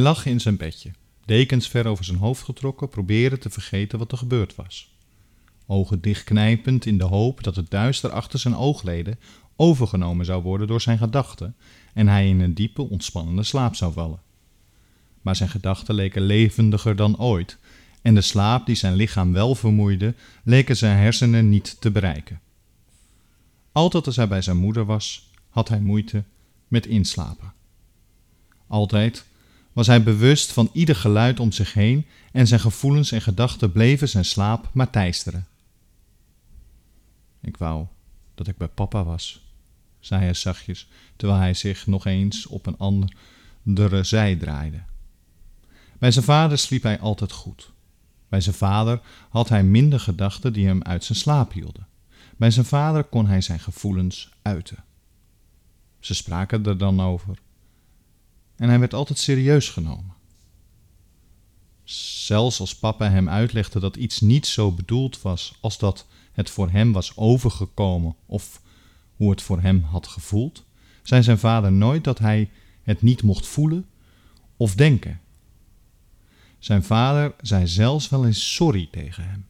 lag in zijn bedje, dekens ver over zijn hoofd getrokken, probeerde te vergeten wat er gebeurd was. Ogen dichtknijpend in de hoop dat het duister achter zijn oogleden overgenomen zou worden door zijn gedachten en hij in een diepe, ontspannende slaap zou vallen. Maar zijn gedachten leken levendiger dan ooit en de slaap die zijn lichaam wel vermoeide, leken zijn hersenen niet te bereiken. Altijd als hij bij zijn moeder was, had hij moeite met inslapen. Altijd was hij bewust van ieder geluid om zich heen en zijn gevoelens en gedachten bleven zijn slaap maar teisteren. Ik wou dat ik bij papa was, zei hij zachtjes, terwijl hij zich nog eens op een andere zij draaide. Bij zijn vader sliep hij altijd goed. Bij zijn vader had hij minder gedachten die hem uit zijn slaap hielden. Bij zijn vader kon hij zijn gevoelens uiten. Ze spraken er dan over. En hij werd altijd serieus genomen. Zelfs als papa hem uitlegde dat iets niet zo bedoeld was als dat het voor hem was overgekomen of hoe het voor hem had gevoeld, zei zijn vader nooit dat hij het niet mocht voelen of denken. Zijn vader zei zelfs wel eens sorry tegen hem.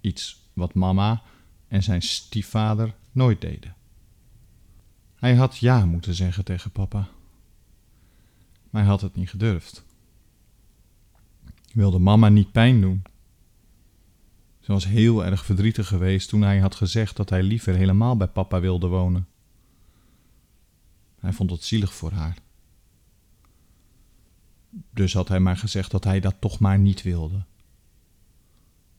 Iets wat mama en zijn stiefvader nooit deden. Hij had ja moeten zeggen tegen papa, maar hij had het niet gedurfd. Wilde mama niet pijn doen. Ze was heel erg verdrietig geweest toen hij had gezegd dat hij liever helemaal bij papa wilde wonen. Hij vond het zielig voor haar. Dus had hij maar gezegd dat hij dat toch maar niet wilde.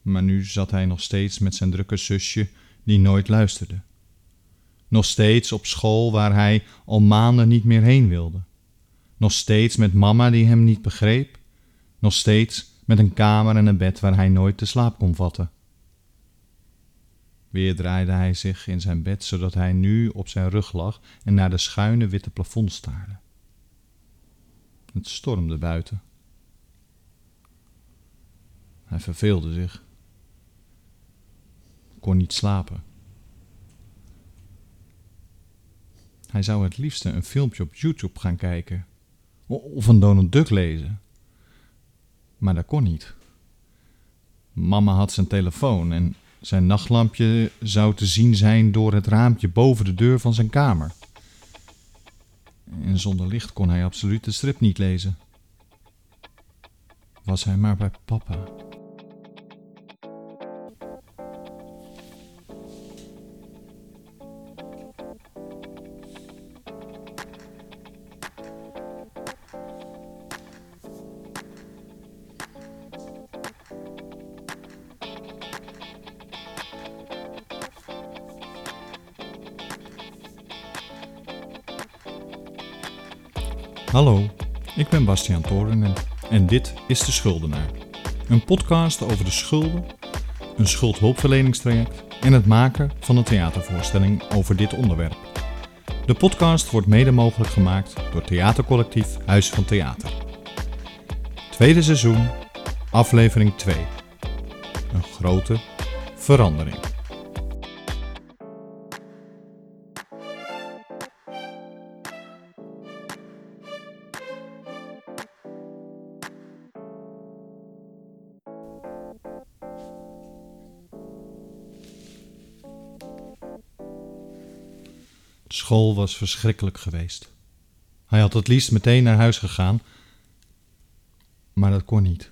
Maar nu zat hij nog steeds met zijn drukke zusje, die nooit luisterde. Nog steeds op school waar hij al maanden niet meer heen wilde. Nog steeds met mama die hem niet begreep. Nog steeds met een kamer en een bed waar hij nooit te slaap kon vatten. Weer draaide hij zich in zijn bed zodat hij nu op zijn rug lag en naar de schuine witte plafond staarde. Het stormde buiten. Hij verveelde zich. Kon niet slapen. Hij zou het liefste een filmpje op YouTube gaan kijken of een Donald Duck lezen. Maar dat kon niet. Mama had zijn telefoon en zijn nachtlampje zou te zien zijn door het raampje boven de deur van zijn kamer. En zonder licht kon hij absoluut de strip niet lezen. Was hij maar bij papa. Hallo, ik ben Bastiaan Toornen en dit is De Schuldenaar. Een podcast over de schulden, een schuldhulpverleningstraject en het maken van een theatervoorstelling over dit onderwerp. De podcast wordt mede mogelijk gemaakt door theatercollectief Huis van Theater. Tweede seizoen, aflevering 2. Een grote verandering. Was verschrikkelijk geweest. Hij had het liefst meteen naar huis gegaan, maar dat kon niet.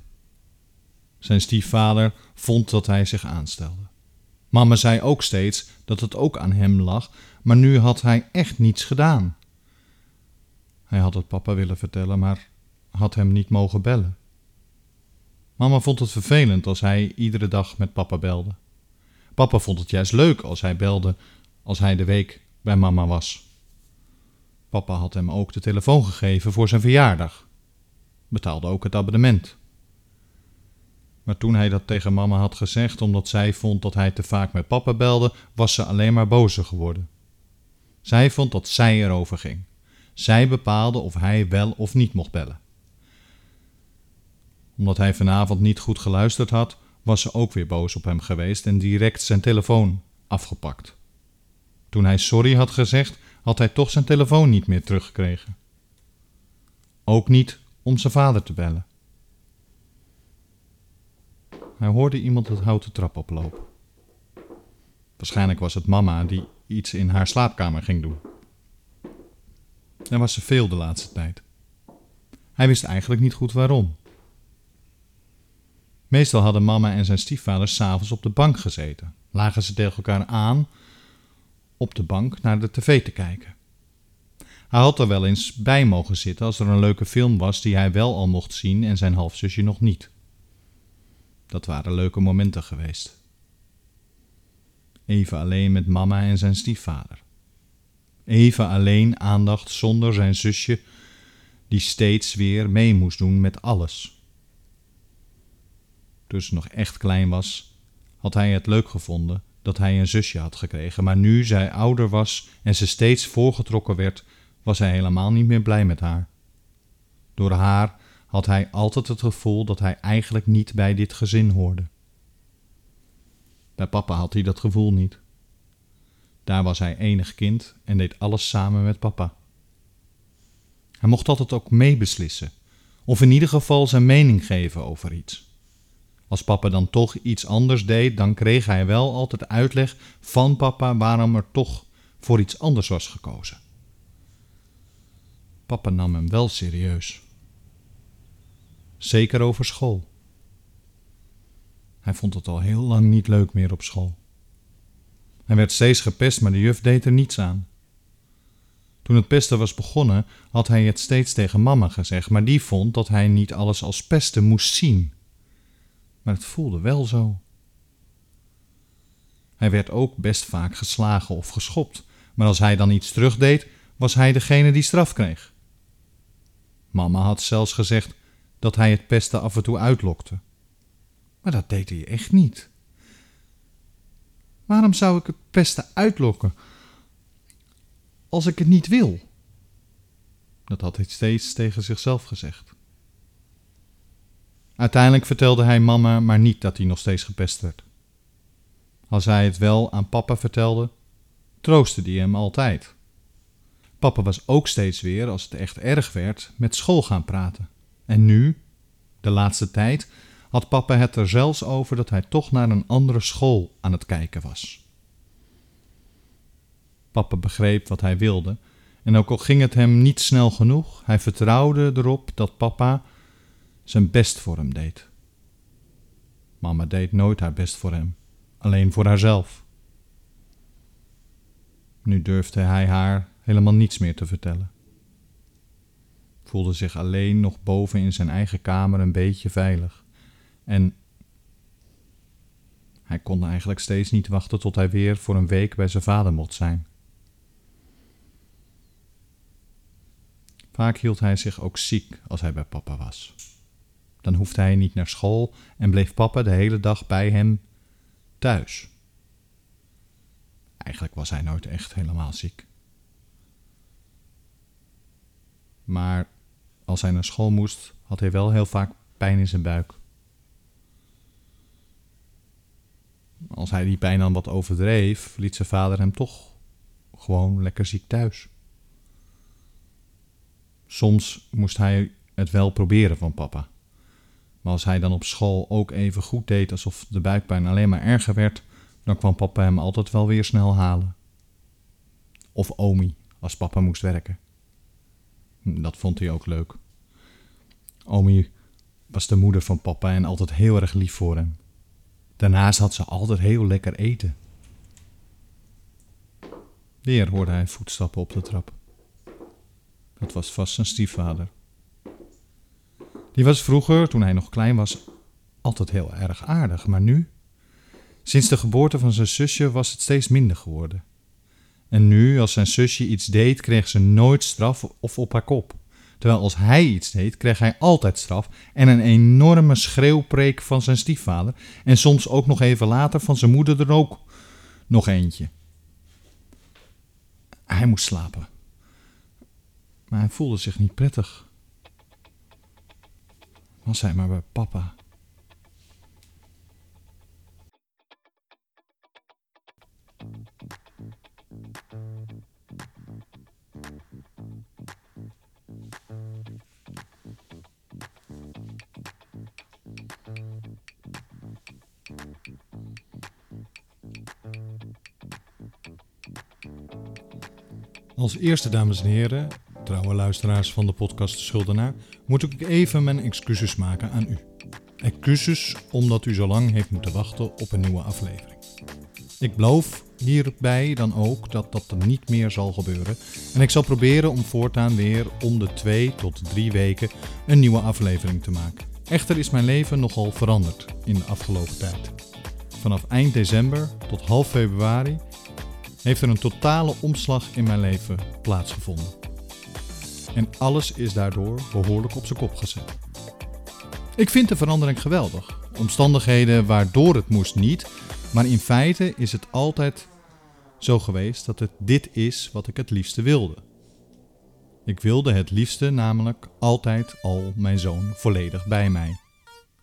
Zijn stiefvader vond dat hij zich aanstelde. Mama zei ook steeds dat het ook aan hem lag, maar nu had hij echt niets gedaan. Hij had het papa willen vertellen, maar had hem niet mogen bellen. Mama vond het vervelend als hij iedere dag met papa belde. Papa vond het juist leuk als hij belde als hij de week bij mama was. Papa had hem ook de telefoon gegeven voor zijn verjaardag. Betaalde ook het abonnement. Maar toen hij dat tegen mama had gezegd omdat zij vond dat hij te vaak met papa belde, was ze alleen maar bozer geworden. Zij vond dat zij erover ging. Zij bepaalde of hij wel of niet mocht bellen. Omdat hij vanavond niet goed geluisterd had, was ze ook weer boos op hem geweest en direct zijn telefoon afgepakt. Toen hij sorry had gezegd, had hij toch zijn telefoon niet meer teruggekregen. Ook niet om zijn vader te bellen. Hij hoorde iemand het houten trap oplopen. Waarschijnlijk was het mama die iets in haar slaapkamer ging doen. Er was ze veel de laatste tijd. Hij wist eigenlijk niet goed waarom. Meestal hadden mama en zijn stiefvader s'avonds op de bank gezeten. Lagen ze tegen elkaar aan op de bank naar de tv te kijken. Hij had er wel eens bij mogen zitten als er een leuke film was die hij wel al mocht zien en zijn halfzusje nog niet. Dat waren leuke momenten geweest. Even alleen met mama en zijn stiefvader. Even alleen aandacht zonder zijn zusje, die steeds weer mee moest doen met alles. Toen ze nog echt klein was, had hij het leuk gevonden dat hij een zusje had gekregen, maar nu zij ouder was en ze steeds voorgetrokken werd, was hij helemaal niet meer blij met haar. Door haar had hij altijd het gevoel dat hij eigenlijk niet bij dit gezin hoorde. Bij papa had hij dat gevoel niet. Daar was hij enig kind en deed alles samen met papa. Hij mocht altijd ook meebeslissen, of in ieder geval zijn mening geven over iets. Als papa dan toch iets anders deed, dan kreeg hij wel altijd uitleg van papa waarom er toch voor iets anders was gekozen. Papa nam hem wel serieus. Zeker over school. Hij vond het al heel lang niet leuk meer op school. Hij werd steeds gepest, maar de juf deed er niets aan. Toen het pesten was begonnen, had hij het steeds tegen mama gezegd, maar die vond dat hij niet alles als pesten moest zien. Maar het voelde wel zo. Hij werd ook best vaak geslagen of geschopt, maar als hij dan iets terugdeed, was hij degene die straf kreeg. Mama had zelfs gezegd dat hij het pesten af en toe uitlokte. Maar dat deed hij echt niet. Waarom zou ik het pesten uitlokken als ik het niet wil? Dat had hij steeds tegen zichzelf gezegd. Uiteindelijk vertelde hij mama maar niet dat hij nog steeds gepest werd. Als hij het wel aan papa vertelde, troostte hij hem altijd. Papa was ook steeds weer, als het echt erg werd, met school gaan praten. En nu, de laatste tijd, had papa het er zelfs over dat hij toch naar een andere school aan het kijken was. Papa begreep wat hij wilde, en ook al ging het hem niet snel genoeg, hij vertrouwde erop dat papa zijn best voor hem deed. Mama deed nooit haar best voor hem, alleen voor haarzelf. Nu durfde hij haar helemaal niets meer te vertellen. Voelde zich alleen nog boven in zijn eigen kamer een beetje veilig. En hij kon eigenlijk steeds niet wachten tot hij weer voor een week bij zijn vader mocht zijn. Vaak hield hij zich ook ziek als hij bij papa was. Dan hoefde hij niet naar school en bleef papa de hele dag bij hem thuis. Eigenlijk was hij nooit echt helemaal ziek. Maar als hij naar school moest, had hij wel heel vaak pijn in zijn buik. Als hij die pijn dan wat overdreef, liet zijn vader hem toch gewoon lekker ziek thuis. Soms moest hij het wel proberen van papa. Maar als hij dan op school ook even goed deed alsof de buikpijn alleen maar erger werd, dan kwam papa hem altijd wel weer snel halen. Of Omi, als papa moest werken. Dat vond hij ook leuk. Omi was de moeder van papa en altijd heel erg lief voor hem. Daarnaast had ze altijd heel lekker eten. Weer hoorde hij voetstappen op de trap. Dat was vast zijn stiefvader. Die was vroeger, toen hij nog klein was, altijd heel erg aardig, maar nu? Sinds de geboorte van zijn zusje was het steeds minder geworden. En nu, als zijn zusje iets deed, kreeg ze nooit straf of op haar kop. Terwijl als hij iets deed, kreeg hij altijd straf en een enorme schreeuwpreek van zijn stiefvader. En soms ook nog even later van zijn moeder er ook nog eentje. Hij moest slapen. Maar hij voelde zich niet prettig was zijn maar bij papa. Als eerste, dames en heren, trouwe luisteraars van de podcast Schuldenaar, moet ik even mijn excuses maken aan u. Excuses omdat u zo lang heeft moeten wachten op een nieuwe aflevering. Ik beloof hierbij dan ook dat dat er niet meer zal gebeuren. En ik zal proberen om voortaan weer om de twee tot drie weken een nieuwe aflevering te maken. Echter is mijn leven nogal veranderd in de afgelopen tijd. Vanaf eind december tot half februari heeft er een totale omslag in mijn leven plaatsgevonden. En alles is daardoor behoorlijk op zijn kop gezet. Ik vind de verandering geweldig. Omstandigheden waardoor het moest niet, maar in feite is het altijd zo geweest dat het dit is wat ik het liefste wilde. Ik wilde het liefste namelijk altijd al mijn zoon volledig bij mij.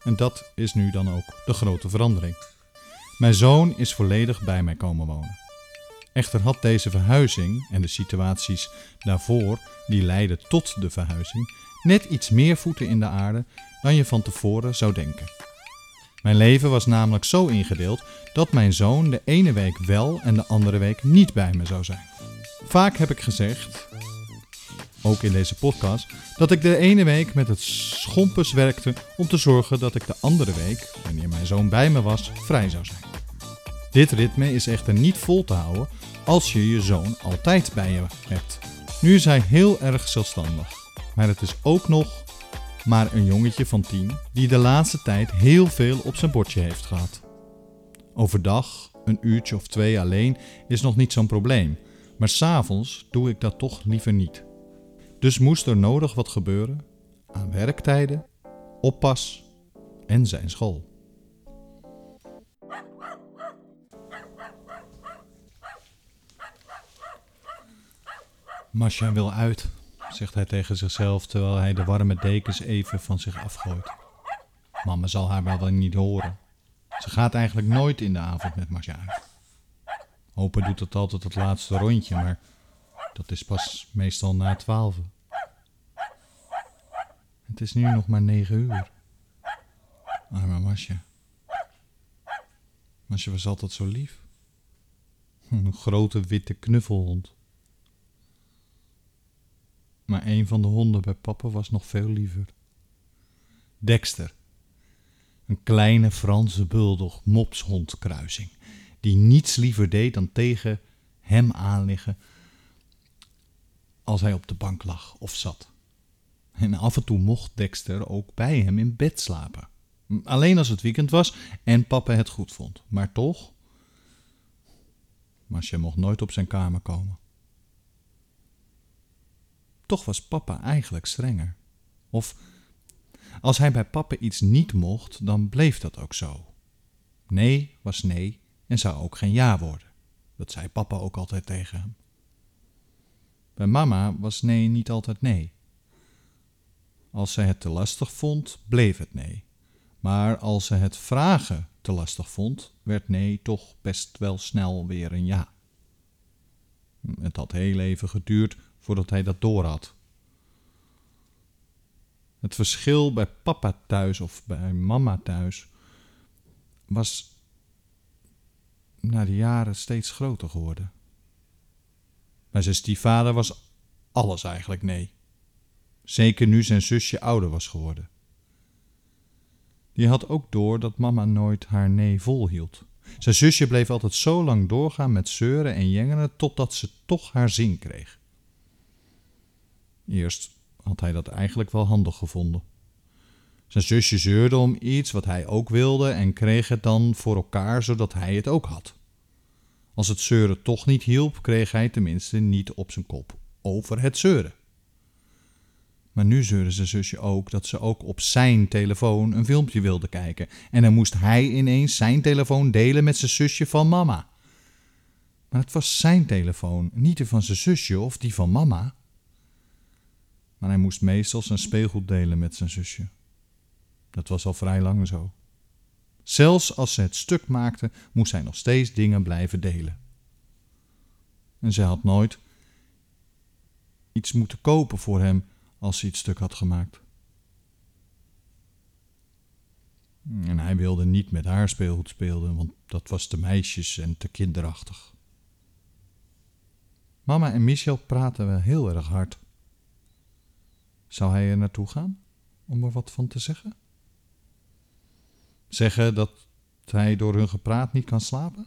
En dat is nu dan ook de grote verandering. Mijn zoon is volledig bij mij komen wonen. Echter had deze verhuizing en de situaties daarvoor die leidden tot de verhuizing net iets meer voeten in de aarde dan je van tevoren zou denken. Mijn leven was namelijk zo ingedeeld dat mijn zoon de ene week wel en de andere week niet bij me zou zijn. Vaak heb ik gezegd, ook in deze podcast, dat ik de ene week met het schompers werkte om te zorgen dat ik de andere week, wanneer mijn zoon bij me was, vrij zou zijn. Dit ritme is echter niet vol te houden als je je zoon altijd bij je hebt. Nu is hij heel erg zelfstandig, maar het is ook nog maar een jongetje van tien die de laatste tijd heel veel op zijn bordje heeft gehad. Overdag, een uurtje of twee alleen, is nog niet zo'n probleem, maar s'avonds doe ik dat toch liever niet. Dus moest er nodig wat gebeuren aan werktijden, oppas en zijn school. Masha wil uit, zegt hij tegen zichzelf terwijl hij de warme dekens even van zich afgooit. Mama zal haar wel niet horen. Ze gaat eigenlijk nooit in de avond met Masha uit. Opa doet het altijd het laatste rondje, maar dat is pas meestal na twaalf. Het is nu nog maar negen uur. Arme Masha. Masha was altijd zo lief. Een grote witte knuffelhond. Maar een van de honden bij papa was nog veel liever. Dexter. Een kleine Franse bulldog mopshondkruising. Die niets liever deed dan tegen hem aanliggen als hij op de bank lag of zat. En af en toe mocht Dexter ook bij hem in bed slapen. Alleen als het weekend was en papa het goed vond. Maar toch, Masha mocht nooit op zijn kamer komen. Toch was papa eigenlijk strenger. Of als hij bij papa iets niet mocht, dan bleef dat ook zo. Nee was nee en zou ook geen ja worden. Dat zei papa ook altijd tegen hem. Bij mama was nee niet altijd nee. Als ze het te lastig vond, bleef het nee. Maar als ze het vragen te lastig vond, werd nee toch best wel snel weer een ja. Het had heel even geduurd voordat hij dat door had. Het verschil bij papa thuis of bij mama thuis was na de jaren steeds groter geworden. Bij zijn stiefvader was alles eigenlijk nee. Zeker nu zijn zusje ouder was geworden. Die had ook door dat mama nooit haar nee volhield. Zijn zusje bleef altijd zo lang doorgaan met zeuren en jengelen totdat ze toch haar zin kreeg. Eerst had hij dat eigenlijk wel handig gevonden. Zijn zusje zeurde om iets wat hij ook wilde en kreeg het dan voor elkaar zodat hij het ook had. Als het zeuren toch niet hielp, kreeg hij tenminste niet op zijn kop over het zeuren. Maar nu zeurde zijn zusje ook dat ze ook op zijn telefoon een filmpje wilde kijken. En dan moest hij ineens zijn telefoon delen met zijn zusje van mama. Maar het was zijn telefoon, niet die van zijn zusje of die van mama. Maar hij moest meestal zijn speelgoed delen met zijn zusje. Dat was al vrij lang zo. Zelfs als ze het stuk maakte, moest hij nog steeds dingen blijven delen. En zij had nooit iets moeten kopen voor hem als ze iets stuk had gemaakt. En hij wilde niet met haar speelgoed spelen, want dat was te meisjes en te kinderachtig. Mama en Michel praten wel heel erg hard. Zou hij er naartoe gaan om er wat van te zeggen? Zeggen dat hij door hun gepraat niet kan slapen?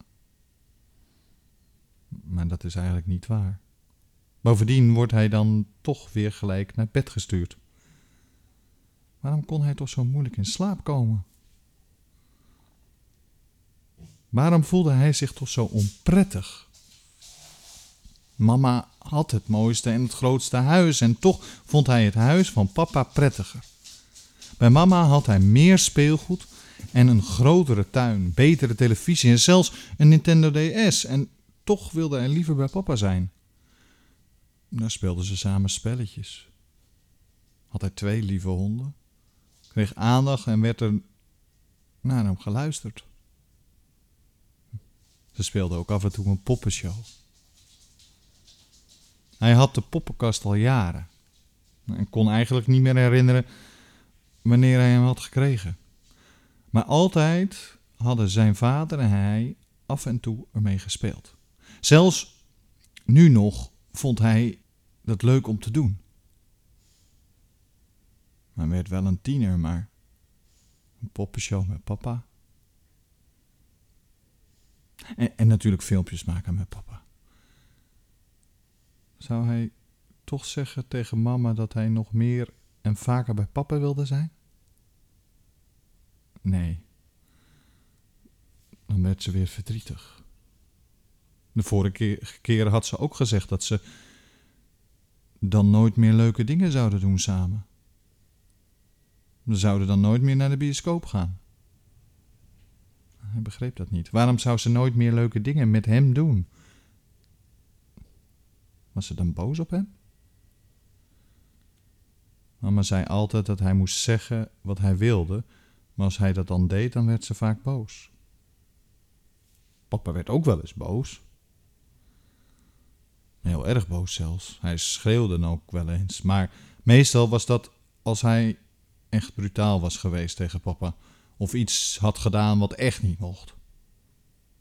Maar dat is eigenlijk niet waar. Bovendien wordt hij dan toch weer gelijk naar bed gestuurd. Waarom kon hij toch zo moeilijk in slaap komen? Waarom voelde hij zich toch zo onprettig? Mama had het mooiste en het grootste huis en toch vond hij het huis van papa prettiger. Bij mama had hij meer speelgoed en een grotere tuin, betere televisie en zelfs een Nintendo DS en toch wilde hij liever bij papa zijn. Daar speelden ze samen spelletjes. Had hij twee lieve honden, kreeg aandacht en werd er naar hem geluisterd. Ze speelden ook af en toe een poppenshow. Hij had de poppenkast al jaren en kon eigenlijk niet meer herinneren wanneer hij hem had gekregen. Maar altijd hadden zijn vader en hij af en toe ermee gespeeld. Zelfs nu nog vond hij dat leuk om te doen. Hij werd wel een tiener, maar een poppenshow met papa. En, en natuurlijk filmpjes maken met papa. Zou hij toch zeggen tegen mama dat hij nog meer en vaker bij papa wilde zijn? Nee. Dan werd ze weer verdrietig. De vorige keer had ze ook gezegd dat ze dan nooit meer leuke dingen zouden doen samen. We zouden dan nooit meer naar de bioscoop gaan. Hij begreep dat niet. Waarom zou ze nooit meer leuke dingen met hem doen? Was ze dan boos op hem? Mama zei altijd dat hij moest zeggen wat hij wilde, maar als hij dat dan deed, dan werd ze vaak boos. Papa werd ook wel eens boos. Heel erg boos zelfs. Hij schreeuwde dan ook wel eens. Maar meestal was dat als hij echt brutaal was geweest tegen papa. Of iets had gedaan wat echt niet mocht.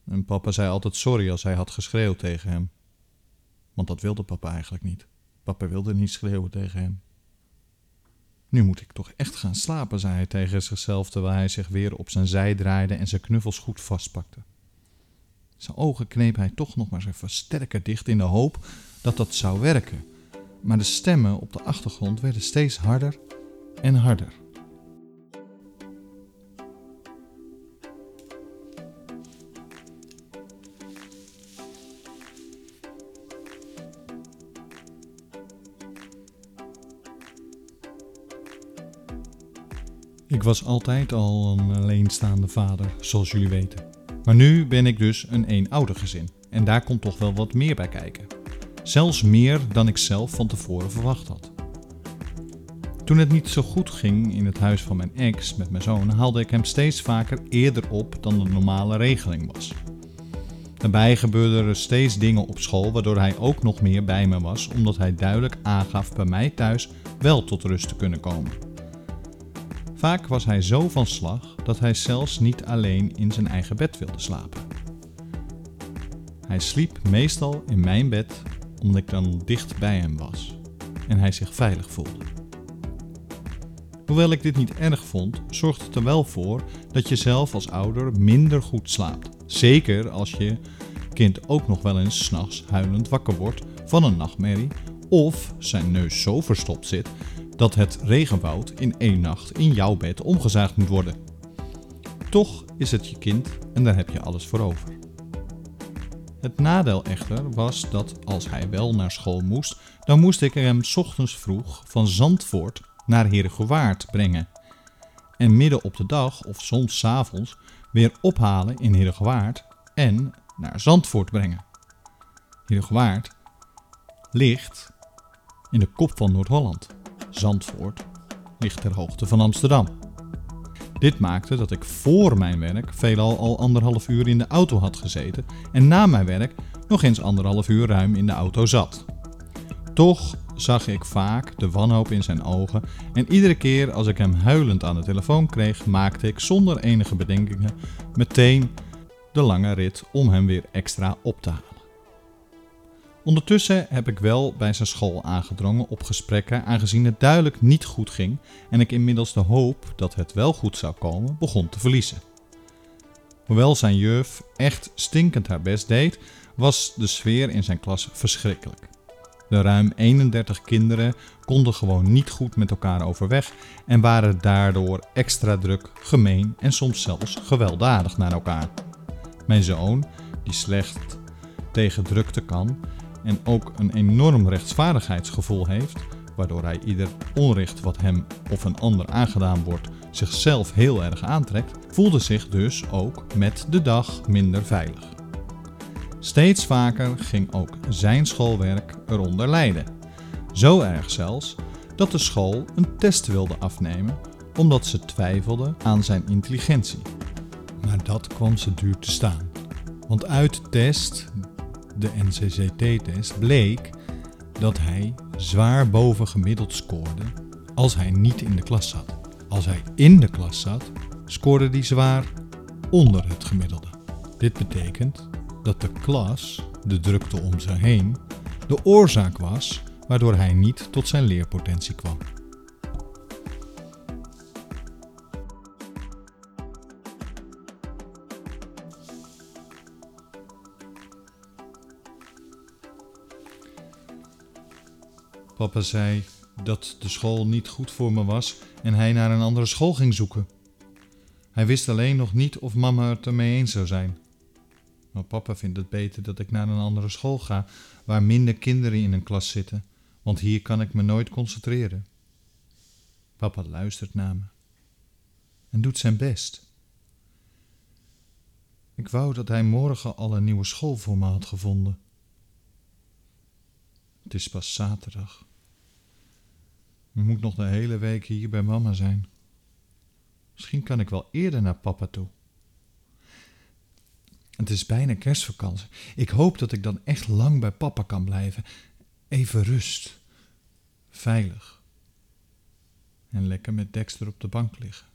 En papa zei altijd sorry als hij had geschreeuwd tegen hem. Want dat wilde papa eigenlijk niet. Papa wilde niet schreeuwen tegen hem. Nu moet ik toch echt gaan slapen, zei hij tegen zichzelf terwijl hij zich weer op zijn zij draaide en zijn knuffels goed vastpakte. Zijn ogen kneep hij toch nog maar even sterker dicht in de hoop dat dat zou werken. Maar de stemmen op de achtergrond werden steeds harder en harder. Ik was altijd al een alleenstaande vader, zoals jullie weten. Maar nu ben ik dus een eenoudergezin en daar komt toch wel wat meer bij kijken. Zelfs meer dan ik zelf van tevoren verwacht had. Toen het niet zo goed ging in het huis van mijn ex met mijn zoon, haalde ik hem steeds vaker eerder op dan de normale regeling was. Daarbij gebeurden er steeds dingen op school waardoor hij ook nog meer bij me was, omdat hij duidelijk aangaf bij mij thuis wel tot rust te kunnen komen. Vaak was hij zo van slag dat hij zelfs niet alleen in zijn eigen bed wilde slapen. Hij sliep meestal in mijn bed omdat ik dan dicht bij hem was en hij zich veilig voelde. Hoewel ik dit niet erg vond, zorgt het er wel voor dat je zelf als ouder minder goed slaapt. Zeker als je kind ook nog wel eens s'nachts huilend wakker wordt van een nachtmerrie of zijn neus zo verstopt zit dat het regenwoud in één nacht in jouw bed omgezaagd moet worden. Toch is het je kind en daar heb je alles voor over. Het nadeel echter was dat als hij wel naar school moest, dan moest ik hem ochtends vroeg van Zandvoort naar Heergewaard brengen. En midden op de dag of soms s avonds weer ophalen in Heergewaard en naar Zandvoort brengen. Heergewaard ligt in de kop van Noord-Holland. Zandvoort ligt ter hoogte van Amsterdam. Dit maakte dat ik voor mijn werk veelal al anderhalf uur in de auto had gezeten en na mijn werk nog eens anderhalf uur ruim in de auto zat. Toch zag ik vaak de wanhoop in zijn ogen en iedere keer als ik hem huilend aan de telefoon kreeg, maakte ik zonder enige bedenkingen meteen de lange rit om hem weer extra op te halen. Ondertussen heb ik wel bij zijn school aangedrongen op gesprekken, aangezien het duidelijk niet goed ging en ik inmiddels de hoop dat het wel goed zou komen begon te verliezen. Hoewel zijn juf echt stinkend haar best deed, was de sfeer in zijn klas verschrikkelijk. De ruim 31 kinderen konden gewoon niet goed met elkaar overweg en waren daardoor extra druk, gemeen en soms zelfs gewelddadig naar elkaar. Mijn zoon, die slecht tegen drukte kan en ook een enorm rechtsvaardigheidsgevoel heeft, waardoor hij ieder onrecht wat hem of een ander aangedaan wordt zichzelf heel erg aantrekt, voelde zich dus ook met de dag minder veilig. Steeds vaker ging ook zijn schoolwerk eronder lijden. Zo erg zelfs dat de school een test wilde afnemen omdat ze twijfelde aan zijn intelligentie. Maar dat kwam ze duur te staan. Want uit de test, de NCCT-test, bleek dat hij zwaar boven gemiddeld scoorde als hij niet in de klas zat. Als hij in de klas zat, scoorde hij zwaar onder het gemiddelde. Dit betekent dat de klas, de drukte om zich heen, de oorzaak was waardoor hij niet tot zijn leerpotentie kwam. Papa zei dat de school niet goed voor me was en hij naar een andere school ging zoeken. Hij wist alleen nog niet of mama het ermee eens zou zijn. Maar papa vindt het beter dat ik naar een andere school ga, waar minder kinderen in een klas zitten, want hier kan ik me nooit concentreren. Papa luistert naar me en doet zijn best. Ik wou dat hij morgen al een nieuwe school voor me had gevonden. Het is pas zaterdag. Moet nog de hele week hier bij mama zijn. Misschien kan ik wel eerder naar papa toe. Het is bijna kerstvakantie. Ik hoop dat ik dan echt lang bij papa kan blijven. Even rust. Veilig. En lekker met Dexter op de bank liggen.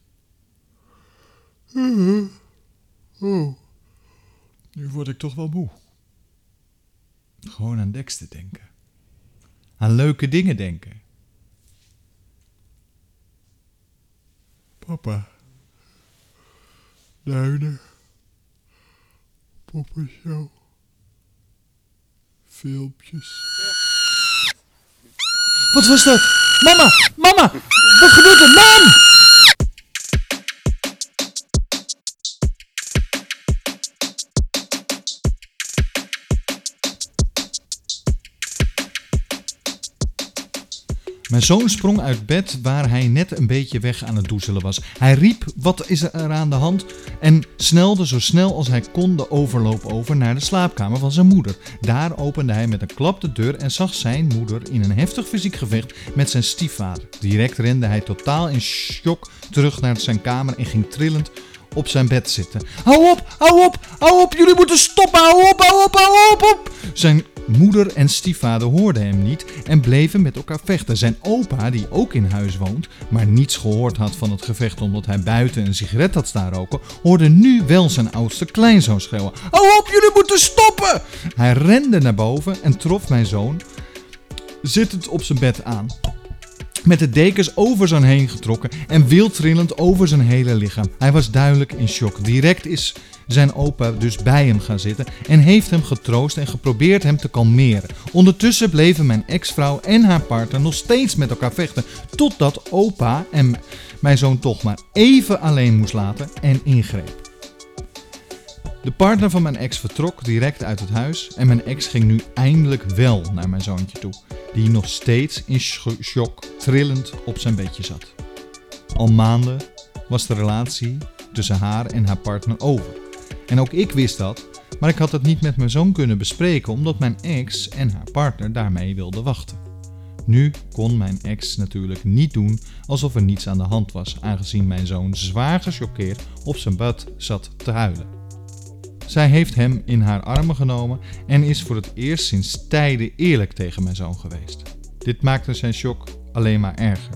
Oh, nu word ik toch wel moe. Gewoon aan Dexter denken. Aan leuke dingen denken. Papa. Duinen. Poppenshow. Filmpjes. Wat was dat? Mama! Mama! Wat gebeurt er? Mam! Mijn zoon sprong uit bed waar hij net een beetje weg aan het doezelen was. Hij riep: Wat is er aan de hand? En snelde zo snel als hij kon de overloop over naar de slaapkamer van zijn moeder. Daar opende hij met een klap de deur en zag zijn moeder in een heftig fysiek gevecht met zijn stiefvader. Direct rende hij totaal in shock terug naar zijn kamer en ging trillend op zijn bed zitten. Hou op, hou op, hou op, jullie moeten stoppen, hou op, hou op, hou op, op. Zijn moeder en stiefvader hoorden hem niet en bleven met elkaar vechten. Zijn opa, die ook in huis woont, maar niets gehoord had van het gevecht omdat hij buiten een sigaret had staan roken, hoorde nu wel zijn oudste kleinzoon schreeuwen. Hou op, jullie moeten stoppen! Hij rende naar boven en trof mijn zoon zittend op zijn bed aan met de dekens over zijn heen getrokken en wild trillend over zijn hele lichaam. Hij was duidelijk in shock. Direct is zijn opa dus bij hem gaan zitten en heeft hem getroost en geprobeerd hem te kalmeren. Ondertussen bleven mijn ex-vrouw en haar partner nog steeds met elkaar vechten, totdat opa en mijn zoon toch maar even alleen moest laten en ingreep. De partner van mijn ex vertrok direct uit het huis en mijn ex ging nu eindelijk wel naar mijn zoontje toe, die nog steeds in shock trillend op zijn bedje zat. Al maanden was de relatie tussen haar en haar partner over. En ook ik wist dat, maar ik had het niet met mijn zoon kunnen bespreken omdat mijn ex en haar partner daarmee wilden wachten. Nu kon mijn ex natuurlijk niet doen alsof er niets aan de hand was, aangezien mijn zoon zwaar gechoqueerd op zijn bed zat te huilen. Zij heeft hem in haar armen genomen en is voor het eerst sinds tijden eerlijk tegen mijn zoon geweest. Dit maakte zijn shock alleen maar erger,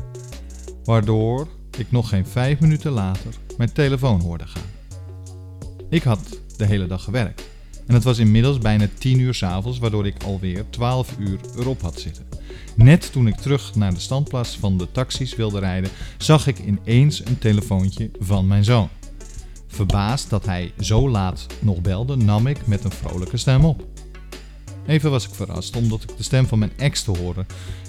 waardoor ik nog geen vijf minuten later mijn telefoon hoorde gaan. Ik had de hele dag gewerkt En het was inmiddels bijna 10 uur s'avonds, waardoor ik alweer 12 uur erop had zitten. Net toen ik terug naar de standplaats van de taxis wilde rijden, zag ik ineens een telefoontje van mijn zoon. Verbaasd dat hij zo laat nog belde, nam ik met een vrolijke stem op. Even was ik verrast omdat ik de stem van mijn ex te horen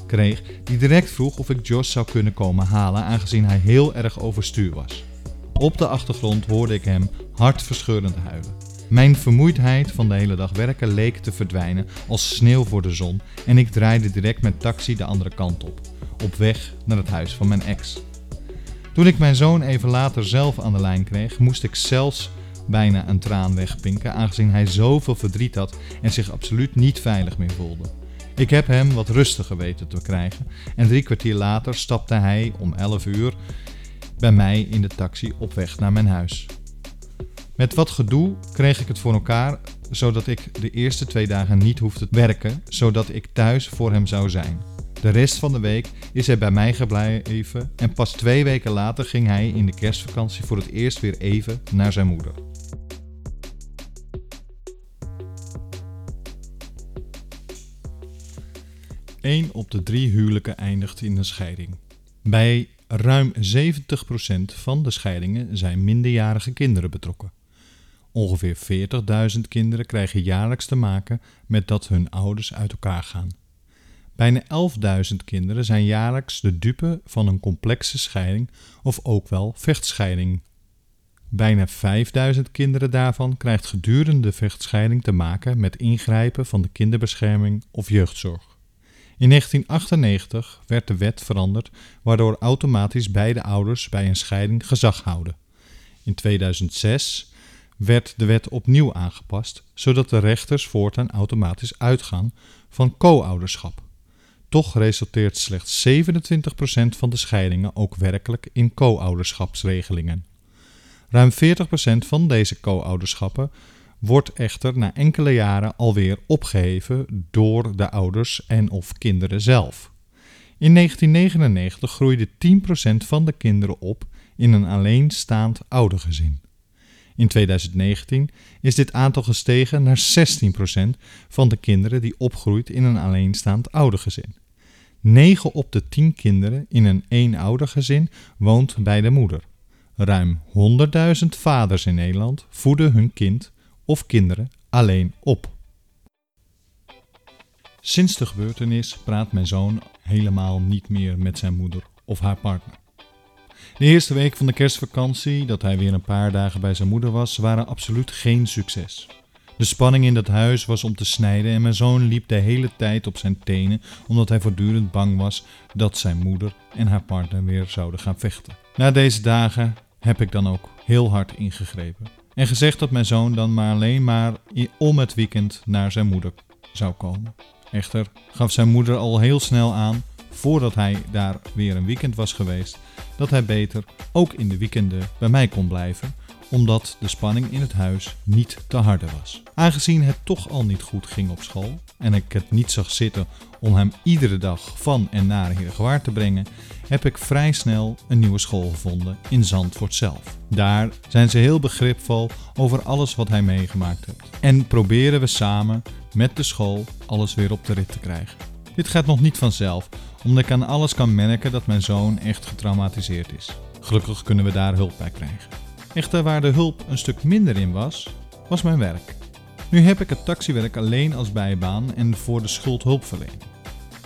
kreeg, die direct vroeg of ik Josh zou kunnen komen halen, aangezien hij heel erg overstuur was. Op de achtergrond hoorde ik hem hartverscheurend huilen. Mijn vermoeidheid van de hele dag werken leek te verdwijnen als sneeuw voor de zon en ik draaide direct met taxi de andere kant op, op weg naar het huis van mijn ex. Toen ik mijn zoon even later zelf aan de lijn kreeg, moest ik zelfs bijna een traan wegpinken, aangezien hij zoveel verdriet had en zich absoluut niet veilig meer voelde. Ik heb hem wat rustiger weten te krijgen en drie kwartier later stapte hij om 11 uur bij mij in de taxi op weg naar mijn huis. Met wat gedoe kreeg ik het voor elkaar zodat ik de eerste twee dagen niet hoefde te werken, zodat ik thuis voor hem zou zijn. De rest van de week is hij bij mij gebleven en pas twee weken later ging hij in de kerstvakantie voor het eerst weer even naar zijn moeder. Eén op de drie huwelijken eindigt in een scheiding. Bij ruim 70% van de scheidingen zijn minderjarige kinderen betrokken. Ongeveer 40.000 kinderen krijgen jaarlijks te maken met dat hun ouders uit elkaar gaan. Bijna 11.000 kinderen zijn jaarlijks de dupe van een complexe scheiding of ook wel vechtscheiding. Bijna 5.000 kinderen daarvan krijgt gedurende de vechtscheiding te maken met ingrijpen van de kinderbescherming of jeugdzorg. In 1998 werd de wet veranderd waardoor automatisch beide ouders bij een scheiding gezag houden. In 2006 werd de wet opnieuw aangepast, zodat de rechters voortaan automatisch uitgaan van co-ouderschap. Toch resulteert slechts 27% van de scheidingen ook werkelijk in co-ouderschapsregelingen. Ruim 40% van deze co-ouderschappen wordt echter na enkele jaren alweer opgeheven door de ouders en of kinderen zelf. In 1999 groeide 10% van de kinderen op in een alleenstaand oudergezin. In 2019 is dit aantal gestegen naar 16% van de kinderen die opgroeit in een alleenstaand oudergezin. 9 op de 10 kinderen in een eenoudergezin woont bij de moeder. Ruim 100.000 vaders in Nederland voeden hun kind of kinderen alleen op. Sinds de gebeurtenis praat mijn zoon helemaal niet meer met zijn moeder of haar partner. De eerste week van de kerstvakantie, dat hij weer een paar dagen bij zijn moeder was, waren absoluut geen succes. De spanning in dat huis was om te snijden en mijn zoon liep de hele tijd op zijn tenen omdat hij voortdurend bang was dat zijn moeder en haar partner weer zouden gaan vechten. Na deze dagen heb ik dan ook heel hard ingegrepen en gezegd dat mijn zoon dan maar alleen maar om het weekend naar zijn moeder zou komen. Echter gaf zijn moeder al heel snel aan, voordat hij daar weer een weekend was geweest, dat hij beter ook in de weekenden bij mij kon blijven, omdat de spanning in het huis niet te harde was. Aangezien het toch al niet goed ging op school en ik het niet zag zitten om hem iedere dag van en naar Heergewaard te brengen, heb ik vrij snel een nieuwe school gevonden in Zandvoort zelf. Daar zijn ze heel begripvol over alles wat hij meegemaakt heeft. En proberen we samen met de school alles weer op de rit te krijgen. Dit gaat nog niet vanzelf, omdat ik aan alles kan merken dat mijn zoon echt getraumatiseerd is. Gelukkig kunnen we daar hulp bij krijgen. Echter waar de hulp een stuk minder in was, was mijn werk. Nu heb ik het taxiwerk alleen als bijbaan en voor de schuldhulpverlening.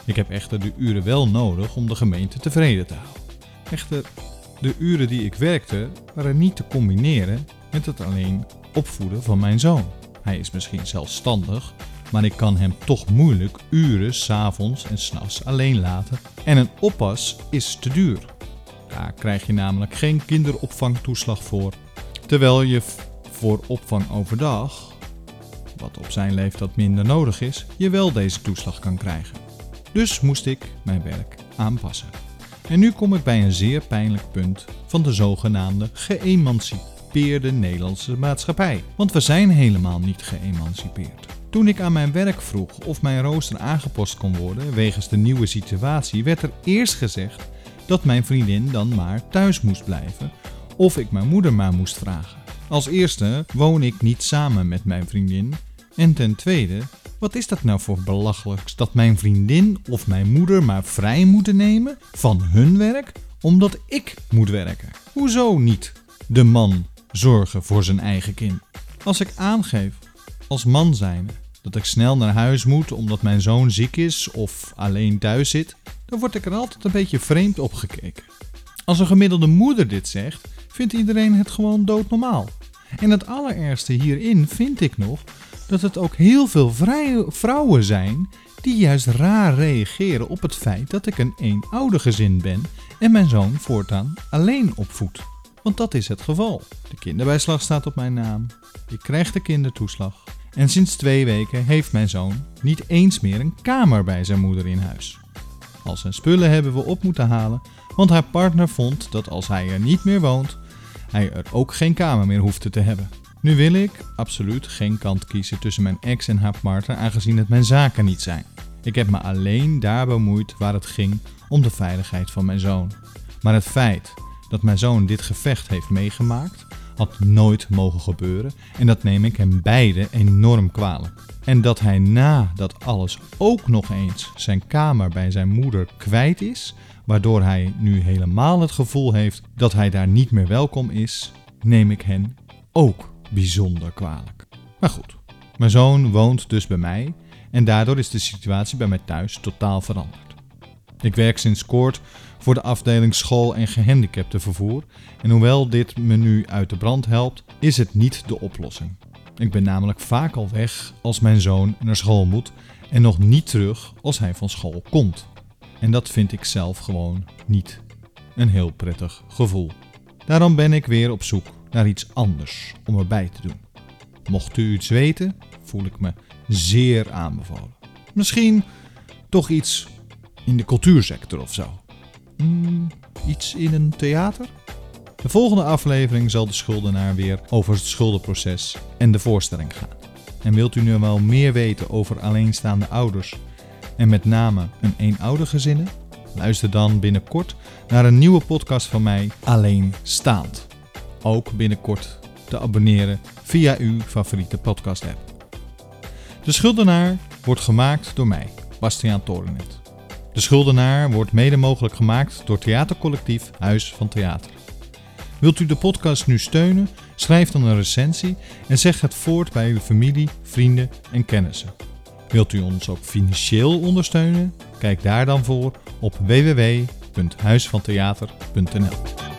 Ik heb echter de uren wel nodig om de gemeente tevreden te houden. Echter, de uren die ik werkte waren niet te combineren met het alleen opvoeden van mijn zoon. Hij is misschien zelfstandig, maar ik kan hem toch moeilijk uren s'avonds en s'nachts alleen laten. En een oppas is te duur. Daar krijg je namelijk geen kinderopvangtoeslag voor. Terwijl je voor opvang overdag, wat op zijn leeftijd minder nodig is, je wel deze toeslag kan krijgen. Dus moest ik mijn werk aanpassen. En nu kom ik bij een zeer pijnlijk punt van de zogenaamde geëmancipeerde Nederlandse maatschappij. Want we zijn helemaal niet geëmancipeerd. Toen ik aan mijn werk vroeg of mijn rooster aangepast kon worden wegens de nieuwe situatie, werd er eerst gezegd dat mijn vriendin dan maar thuis moest blijven of ik mijn moeder maar moest vragen. Als eerste woon ik niet samen met mijn vriendin En ten tweede, wat is dat nou voor belachelijks dat mijn vriendin of mijn moeder maar vrij moeten nemen van hun werk omdat ik moet werken? Hoezo niet de man zorgen voor zijn eigen kind? Als ik aangeef als man zijnde dat ik snel naar huis moet omdat mijn zoon ziek is of alleen thuis zit, dan word ik er altijd een beetje vreemd op gekeken. Als een gemiddelde moeder dit zegt, vindt iedereen het gewoon doodnormaal. En het allerergste hierin vind ik nog dat het ook heel veel vrouwen zijn die juist raar reageren op het feit dat ik een eenoudergezin ben en mijn zoon voortaan alleen opvoed. Want dat is het geval. De kinderbijslag staat op mijn naam. Ik krijg de kindertoeslag. En sinds twee weken heeft mijn zoon niet eens meer een kamer bij zijn moeder in huis. Al zijn spullen hebben we op moeten halen, want haar partner vond dat als hij er niet meer woont, hij er ook geen kamer meer hoefde te hebben. Nu wil ik absoluut geen kant kiezen tussen mijn ex en haar partner, aangezien het mijn zaken niet zijn. Ik heb me alleen daar bemoeid waar het ging om de veiligheid van mijn zoon. Maar het feit dat mijn zoon dit gevecht heeft meegemaakt, had nooit mogen gebeuren en dat neem ik hem beide enorm kwalijk. En dat hij na dat alles ook nog eens zijn kamer bij zijn moeder kwijt is, waardoor hij nu helemaal het gevoel heeft dat hij daar niet meer welkom is, neem ik hen ook bijzonder kwalijk. Maar goed, mijn zoon woont dus bij mij en daardoor is de situatie bij mij thuis totaal veranderd. Ik werk sinds kort voor de afdeling school- en gehandicaptenvervoer en hoewel dit me nu uit de brand helpt, is het niet de oplossing. Ik ben namelijk vaak al weg als mijn zoon naar school moet en nog niet terug als hij van school komt. En dat vind ik zelf gewoon niet een heel prettig gevoel. Daarom ben ik weer op zoek naar iets anders om erbij te doen. Mocht u iets weten, voel ik me zeer aanbevolen. Misschien toch iets in de cultuursector of zo. Hmm, iets in een theater? De volgende aflevering zal de schuldenaar weer over het schuldenproces en de voorstelling gaan. En wilt u nu wel meer weten over alleenstaande ouders en met name een eenoudergezinnen? Luister dan binnenkort naar een nieuwe podcast van mij, Alleenstaand. Ook binnenkort te abonneren via uw favoriete podcast app. De Schuldenaar wordt gemaakt door mij, Bastiaan Torenet. De Schuldenaar wordt mede mogelijk gemaakt door theatercollectief Huis van Theater. Wilt u de podcast nu steunen? Schrijf dan een recensie en zeg het voort bij uw familie, vrienden en kennissen. Wilt u ons ook financieel ondersteunen? Kijk daar dan voor op www.huisvantheater.nl.